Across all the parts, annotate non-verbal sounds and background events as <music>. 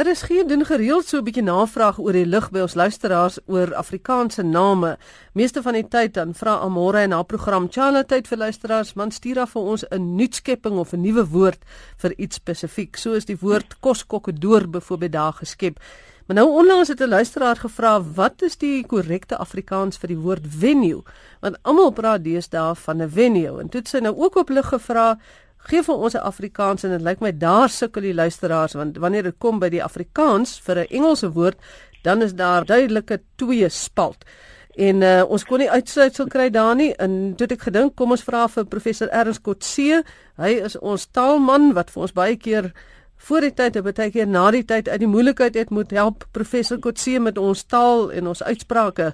Er is geen doen gereeld so 'n bietjie navraag oor die lig by ons luisteraars oor Afrikaanse name. Meeste van die tyd dan vra Amore en haar program Chala tyd vir luisteraars, man stuur af vir ons 'n nuutskepping of 'n nuwe woord vir iets spesifiek. So is die woord koskokkedoor byvoorbeeld daar geskep. Maar nou onlangs het 'n luisteraar gevra, "Wat is die korrekte Afrikaans vir die woord venue?" Want almal praat deesdae van 'n venue. En toe het sy nou ook op lig gevra, Gee vir ons 'n Afrikaans en dit lyk my daar sukkel die luisteraars want wanneer dit kom by die Afrikaans vir 'n Engelse woord, dan is daar duidelike twee spalt. En uh, ons kon nie uitsluitsel kry daar nie. En toe het ek gedink, kom ons vra vir professor Ernst Kotse. Hy is ons taalman wat vir ons baie keer voor die tyd en baie keer na die tyd uit die moeilikheid het moet help professor Kotse met ons taal en ons uitsprake.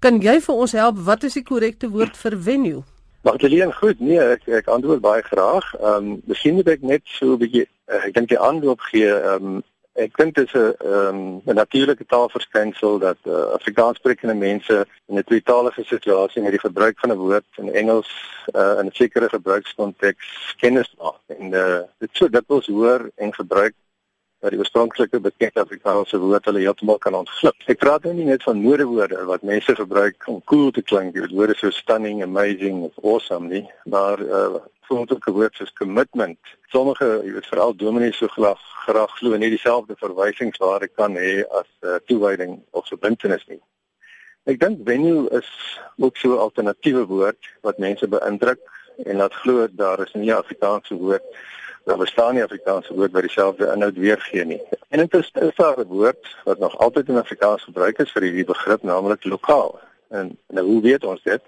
Kan jy vir ons help wat is die korrekte woord vir venue? Magdalene, goed. Nee, ek ek antwoord baie graag. Ehm um, miskien moet ek net so 'n bietjie uh, ek dink die aanloop gee. Ehm um, ek dink dit is 'n ehm um, 'n natuurlike taalverskynsel dat uh, Afrikaanssprekende mense in 'n tweetalige situasie met die gebruik van 'n woord in Engels uh, in 'n sekere gebruikskonteks kennis maak. En uh, dit so dit ons hoor en gebruik dat die oorspronklike bekende Afrikaanse woord hulle heeltemal kan ontglip. Ek praat nou nie net van modewoorde wat mense gebruik om cool te klink, dit woorde so stunning, amazing of awesome nie, maar uh voorbeeld woorde soos commitment. Sommige, jy weet veral dominees so graag graag glo nie dieselfde verwysingswaarde kan hê as uh, toewyding of verbintenis nie. Ek dink venue is ook so 'n alternatiewe woord wat mense beïndruk en laat glo daar is 'n nie Afrikaanse woord daar bestaan nie Afrikaanse woord wat dieselfde inhoud weergee nie. En dit is 'n woord wat nog altyd in Afrikaans gebruik is vir hierdie begrip, naamlik lokaal. En nou hoe weet ons dit?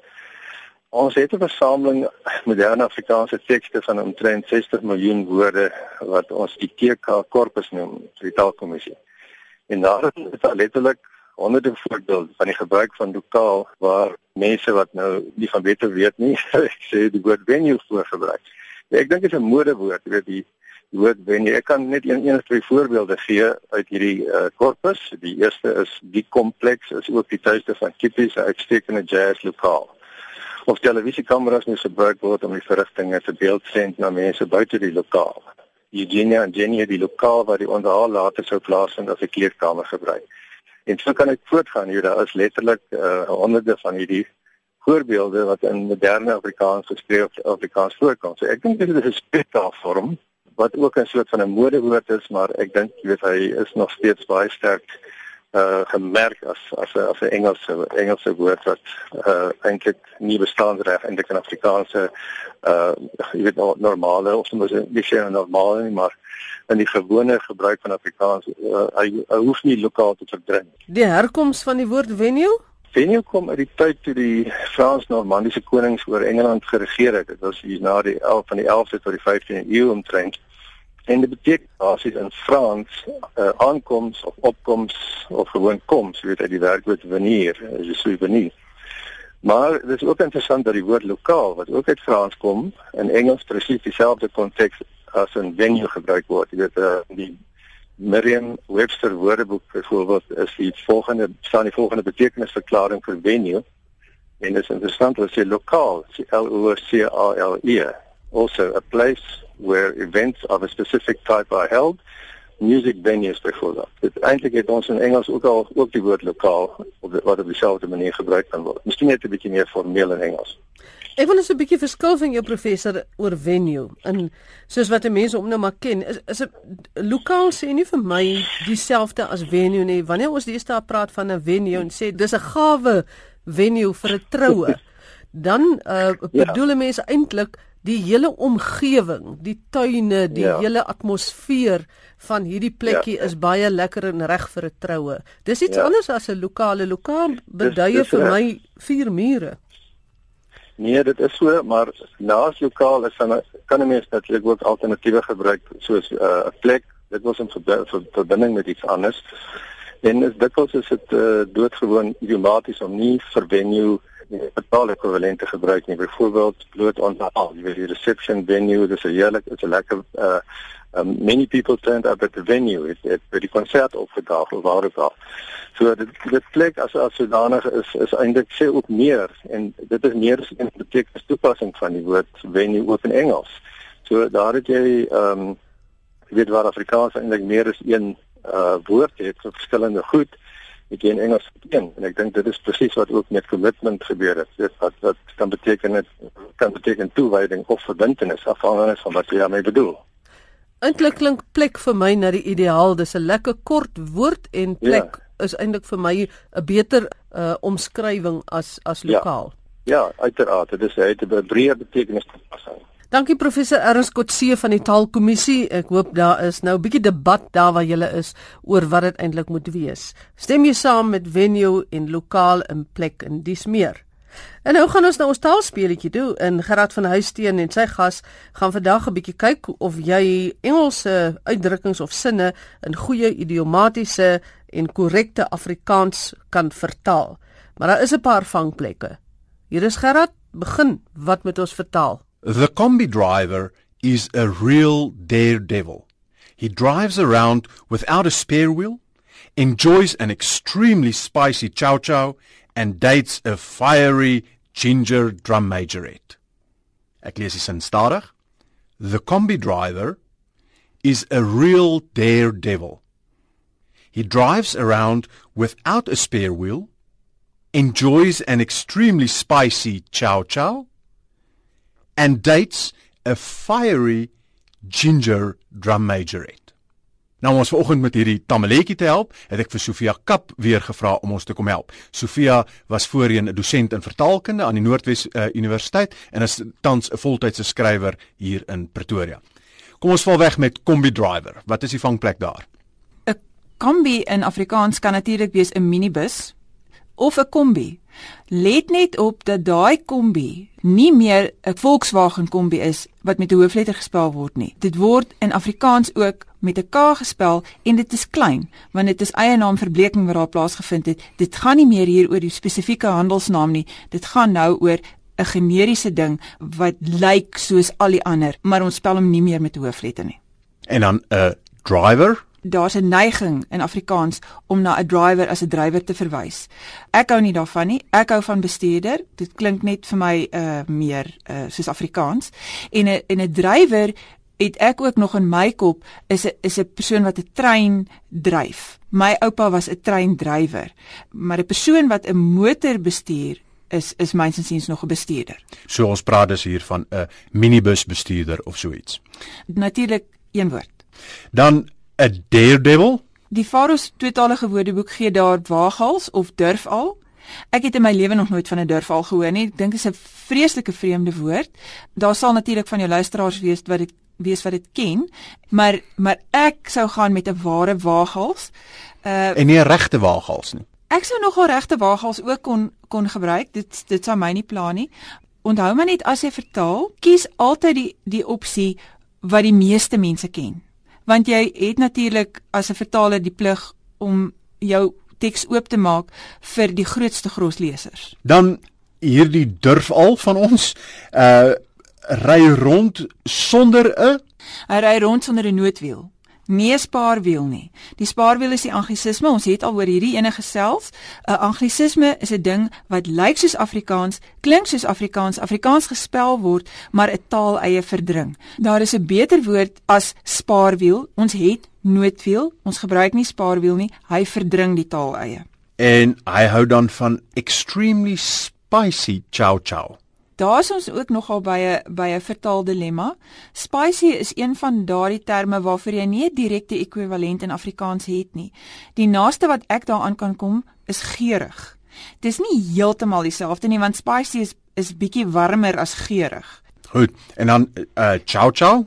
Ons het 'n versameling moderne Afrikaanse tekste van omtrent 60 miljoen woorde wat ons die TK korpus noem, die taalkommissie. En daar is daar letterlik honderde voorbeelde van die gebruik van lokaal waar mense wat nou nie van wete weet nie, <laughs> sê die woord venue voorgebruik. Ja, ek dink dit is 'n modewoord, jy weet die woord wen. Ek kan net een een of twee voorbeelde gee uit hierdie uh, korpus. Die eerste is die kompleks is ook die tuiste van tipiese uitstekende jazz lokaal. Of televisiekameras moet gebruik word om die verrigtinge te beeldsend na mense buite die lokaal. Eugenia en Jenny het die lokaal waar die onderhaal later sou plaasvind as 'n kleedkamer gebruik. En so kan ek voortgaan hier. Daar is letterlik uh, honderde van hierdie voorbeelde wat in moderne Afrikaans geskryf Afrikaans voorkom. So ek dink dit is 'n speeltaalvorm wat ook 'n soort van 'n modewoord is, maar ek dink jy weet hy is nog steeds baie sterk uh gemerk as as 'n as 'n Engelse Engelse woord wat uh eintlik nie bestaan reg in Afrikaanse uh jy weet normale of soms nie sê normale nie, maar in die gewone gebruik van Afrikaans uh, hy, hy hoef nie lokaal te verdrink. Die herkoms van die woord venue Venue kom uit die tyd toe die Frans-Normandiese konings oor Engeland geregeer het. Dit was hier na die 11 van die 11de tot die 15de eeu omtrent. En dit beteken basies in Frans uh, aankoms of opkoms of gewoon koms, jy weet uit die werkwoord venir, is 'n souvenir. Maar dit is ook interessant dat die woord lokaal wat ook uit Frans kom in Engels presies dieselfde konteks as in venue gebruik word. Jy weet uh, die Merriam-Webster Woordeboek byvoorbeeld is die volgende staan die volgende betekenisverklaring vir venue. En dit is interessant wat sê lokaal, L O C A L E. Also a place where events of a specific type are held. Music venues byvoorbeeld. Dit eintlik het ons in Engels ook al ook die woord lokaal wat op dieselfde manier gebruik kan word. Miskien net 'n bietjie meer formeel in Engels. Ek wil net 'n bietjie verskil van jou professor oor venue en soos wat mense hom nou maar ken is is 'n lokaal sê nie vir my dieselfde as venue nie wanneer ons die eerste praat van 'n venue en sê dis 'n gawe venue vir 'n troue <laughs> dan uh, bedoel ja. mense eintlik die hele omgewing die tuine die ja. hele atmosfeer van hierdie plekkie ja. is baie lekker en reg vir 'n troue dis iets ja. anders as 'n lokale lokaal beduie vir my vier mure Nee, dit is so, maar naas lokaal is dan kan 'n mens natuurlik ook alternatiewe gebruik soos uh, 'n uh, plek. Dit was in verbinding met iets anders. En is dikwels is dit uh, doodgewoon idiomaties om nie vir venue die betaal ekwivalent te gebruik nie. Byvoorbeeld bloot onthaal, jy weet die reception venue, dis 'n heerlik, is 'n lekker uh um, many people turned up at the venue het het by die konsert opgedaag of waar ook al. So dit dit plek as as sodanig is is eintlik sê ook meer en dit is meer as 'n betekenis toepassing van die woord venue ook in Engels. So daar het jy ehm um, jy weet waar Afrikaans eintlik meer as een uh woord het vir verskillende goed het jy in Engels een en ek dink dit is presies wat ook met commitment gebeur het dit wat wat kan beteken dit kan beteken toewyding of verbintenis afhangende van wat jy daarmee bedoel Eintlik klink plek vir my na die ideaal dis 'n lekker kort woord en plek ja. is eintlik vir my 'n beter uh omskrywing as as ja. lokaal ja. Ja, uiteraard. Dit is hy het 'n breër betekenis toepassing. Dankie professor Ernst Kotse van die Taalkommissie. Ek hoop daar is nou 'n bietjie debat daar waar jy is oor wat dit eintlik moet wees. Stem jy saam met venue en lokaal en plek en dis meer. En nou gaan ons nou ons taalspeletjie doen en Gerard van Huisteen en sy gas gaan vandag 'n bietjie kyk of jy Engelse uitdrukkings of sinne in goeie idiomatiese en korrekte Afrikaans kan vertaal. Maar daar is 'n paar vangplekke. Hier is Gerard, begin. Wat moet ons vertaal? The combi driver is a real daredevil. He drives around without a spare wheel, enjoys an extremely spicy chow chow and dates a fiery ginger drum majorette. Ek lees stadig. The combi driver is a real daredevil. He drives around without a spare wheel, enjoys an extremely spicy chow chow and dates a fiery ginger drum majorette. Nou ons vanoggend met hierdie tamaletjie te help, het ek vir Sofia Kap weer gevra om ons te kom help. Sofia was voorheen 'n dosent in vertaalkunde aan die Noordwes uh, Universiteit en is tans 'n voltydse skrywer hier in Pretoria. Kom ons val weg met kombi driver. Wat is die vangplek daar? 'n Kombi in Afrikaans kan natuurlik wees 'n minibus of 'n kombi. Let net op dat daai kombi nie meer 'n Volkswagen kombi is wat met 'n hoofletter gespel word nie. Dit word in Afrikaans ook met 'n K gespel en dit is klein want dit is eie naam verbleking wat daar plaasgevind het. Dit gaan nie meer hier oor die spesifieke handelsnaam nie. Dit gaan nou oor 'n generiese ding wat lyk soos al die ander, maar ons spel hom nie meer met hoofletter nie. En dan 'n driver daar's 'n neiging in Afrikaans om na 'n driver as 'n drywer te verwys. Ek hou nie daarvan nie. Ek hou van bestuurder. Dit klink net vir my uh meer uh soos Afrikaans. En 'n en 'n drywer het ek ook nog in my kop is 'n is 'n persoon wat 'n trein dryf. My oupa was 'n treindrywer. Maar 'n persoon wat 'n motor bestuur is is mynsinsiens nog 'n bestuurder. So ons praat dus hier van 'n minibus bestuurder of so iets. Natuurlik een woord. Dan 'n daredevil? Die Faros tweetalige woordeboek gee daar waaghals of durfal. Ek het in my lewe nog nooit van 'n durfal gehoor nie. Ek dink dit is 'n vreeslike vreemde woord. Daar sal natuurlik van jou luisteraars wees wat dit wees wat dit ken, maar maar ek sou gaan met 'n ware waaghals. Uh En nie 'n regte waaghals nie. Ek sou nogal regte waaghals ook kon kon gebruik. Dit dit sou my nie pla nie. Onthou maar net as jy vertaal, kies altyd die die opsie wat die meeste mense ken want jy het natuurlik as 'n vertaler die plig om jou teks oop te maak vir die grootste groslesers. Dan hierdie durf al van ons uh ry rond sonder 'n hy ry rond sonder 'n noodwiel nie spaarwiel nie. Die spaarwiel is die anglisisme. Ons het al oor hierdie ene gesels. 'n Anglisisme is 'n ding wat lyk soos Afrikaans, klink soos Afrikaans, Afrikaans gespel word, maar 'n taal eie verdring. Daar is 'n beter woord as spaarwiel. Ons het noodwiel. Ons gebruik nie spaarwiel nie. Hy verdring die taal eie. En hy hou dan van extremely spicy chow chow. Daar's ons ook nogal by 'n by 'n vertaal dilemma. Spicy is een van daardie terme waarvoor jy nie 'n direkte ekwivalent in Afrikaans het nie. Die naaste wat ek daaraan kan kom is geurig. Dis nie heeltemal dieselfde nie want spicy is is bietjie warmer as geurig. Goed. En dan uh chow chow?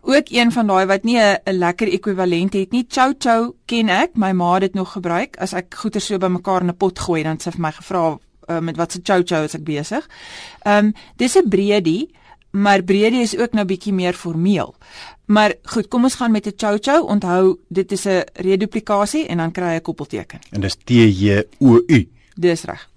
Ook een van daai wat nie 'n lekker ekwivalent het nie. Chow chow ken ek. My ma het dit nog gebruik as ek goeie so bymekaar in 'n pot gooi dan sy vir my gevra uh, met wat se chow chow as ek besig. Ehm um, dis 'n breedie, maar breedie is ook nou bietjie meer formeel. Maar goed, kom ons gaan met 'n chow chow. Onthou, dit is 'n reduplikasie en dan kry jy 'n koppelteken. En dis T J O U. Dis reg.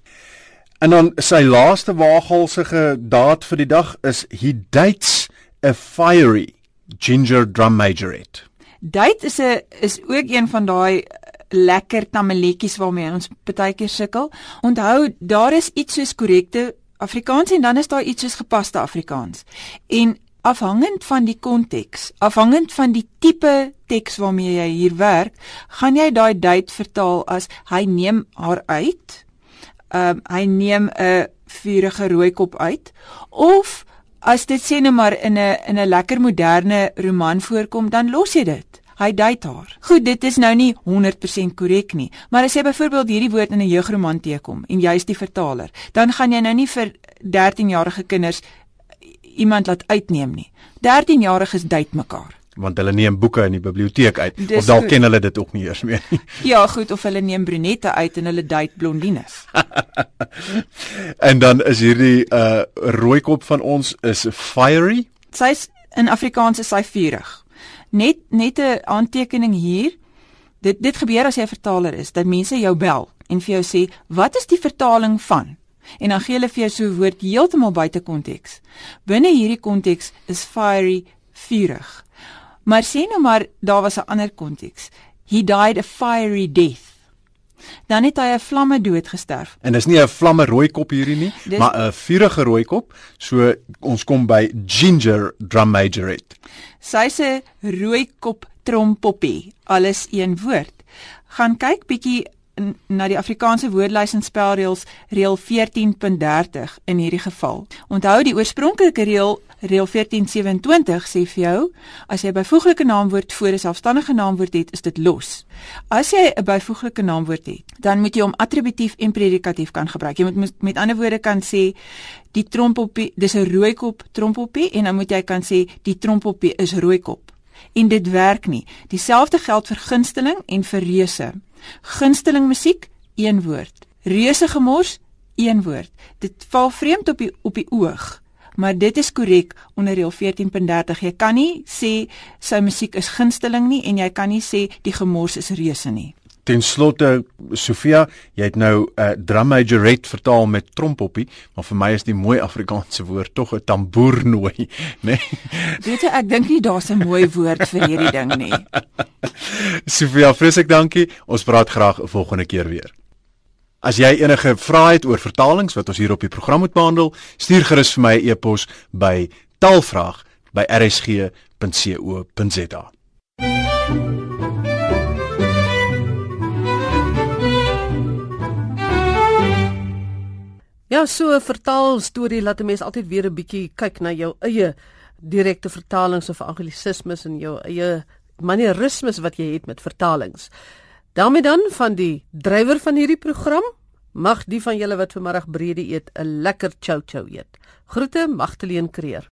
En dan sy laaste waaghalsige daad vir die dag is he dates a fiery ginger drum majorette. Date is 'n is ook een van daai lekker tamaletjies waarmee ons baie keer sukkel. Onthou, daar is iets soos korrekte Afrikaans en dan is daar iets soos gepaste Afrikaans. En afhangend van die konteks, afhangend van die tipe teks waarmee jy hier werk, gaan jy daai date vertaal as hy neem haar uit. Ehm um, hy neem 'n vuurige rooikop uit of as dit sê net maar in 'n in 'n lekker moderne roman voorkom, dan los jy dit. Hy date haar. Goed, dit is nou nie 100% korrek nie, maar as jy byvoorbeeld hierdie woord in 'n jeugroman teekom en jy's die vertaler, dan gaan jy nou nie vir 13-jarige kinders iemand laat uitneem nie. 13-jariges date mekaar want hulle neem boeke in die biblioteek uit Dis of dalk ken hulle dit ook nie eers meer nie. <laughs> Ja, goed, of hulle neem brunette uit en hulle date blondines. <laughs> en dan is hierdie uh rooikop van ons is fiery. Sy's in Afrikaans is sy vurig. Net net 'n aantekening hier. Dit dit gebeur as jy 'n vertaler is, dat mense jou bel en vir jou sê, "Wat is die vertaling van?" En dan gee hulle vir jou so 'n woord heeltemal buite konteks. Binne hierdie konteks is fiery vurig. Maar sê nou maar daar was 'n ander konteks. He died a fiery death. Dan het hy 'n vlamme dood gesterf. En dis nie 'n vlamme rooi kop hierdie nie, dis, maar 'n vuurige rooi kop. So ons kom by Ginger Drum Majorette. Sy's 'n rooi kop trompoppie, alles een woord. Gaan kyk bietjie na die Afrikaanse woordlys en spelreëls reël 14.30 in hierdie geval. Onthou die oorspronklike reël reël 1427 sê vir jou as jy 'n byvoeglike naamwoord voor 'n selfstandige naamwoord het, is dit los. As jy 'n byvoeglike naamwoord het, dan moet jy hom attributief en predikatief kan gebruik. Jy moet met, met ander woorde kan sê die trompoppie, dis 'n rooikop trompoppie en dan moet jy kan sê die trompoppie is rooikop. En dit werk nie. Dieselfde geld vir gunsteling en vir reuse. Gunsteling musiek, een woord. Reuse gemors, een woord. Dit val vreemd op die op die oog maar dit is korrek onder reël 14.30. Jy kan nie sê sy musiek is gunsteling nie en jy kan nie sê die gemors is reuse nie. Ten slotte Sofia, jy het nou 'n uh, drum majorette vertaal met trompoppie, maar vir my is die mooi Afrikaanse woord tog 'n tamboernooi, né? <laughs> Nee? Weet jy, ek dink nie daar's 'n mooi woord vir hierdie ding nie. <laughs> Sofia, vreeslik dankie. Ons praat graag volgende keer weer. As jy enige vrae het oor vertalings wat ons hier op die program moet behandel, stuur gerus vir my 'n e e-pos by taalvraag@rsg.co.za. Ja, so 'n vertaal storie laat 'n mens altyd weer 'n bietjie kyk na jou eie direkte vertalings of anglisismes en jou eie manierismes wat jy het met vertalings daarmee dan van die drywer van hierdie program mag die van julle wat vanmiddag brede eet 'n lekker chow chow eet. Groete Magtleen Kreer.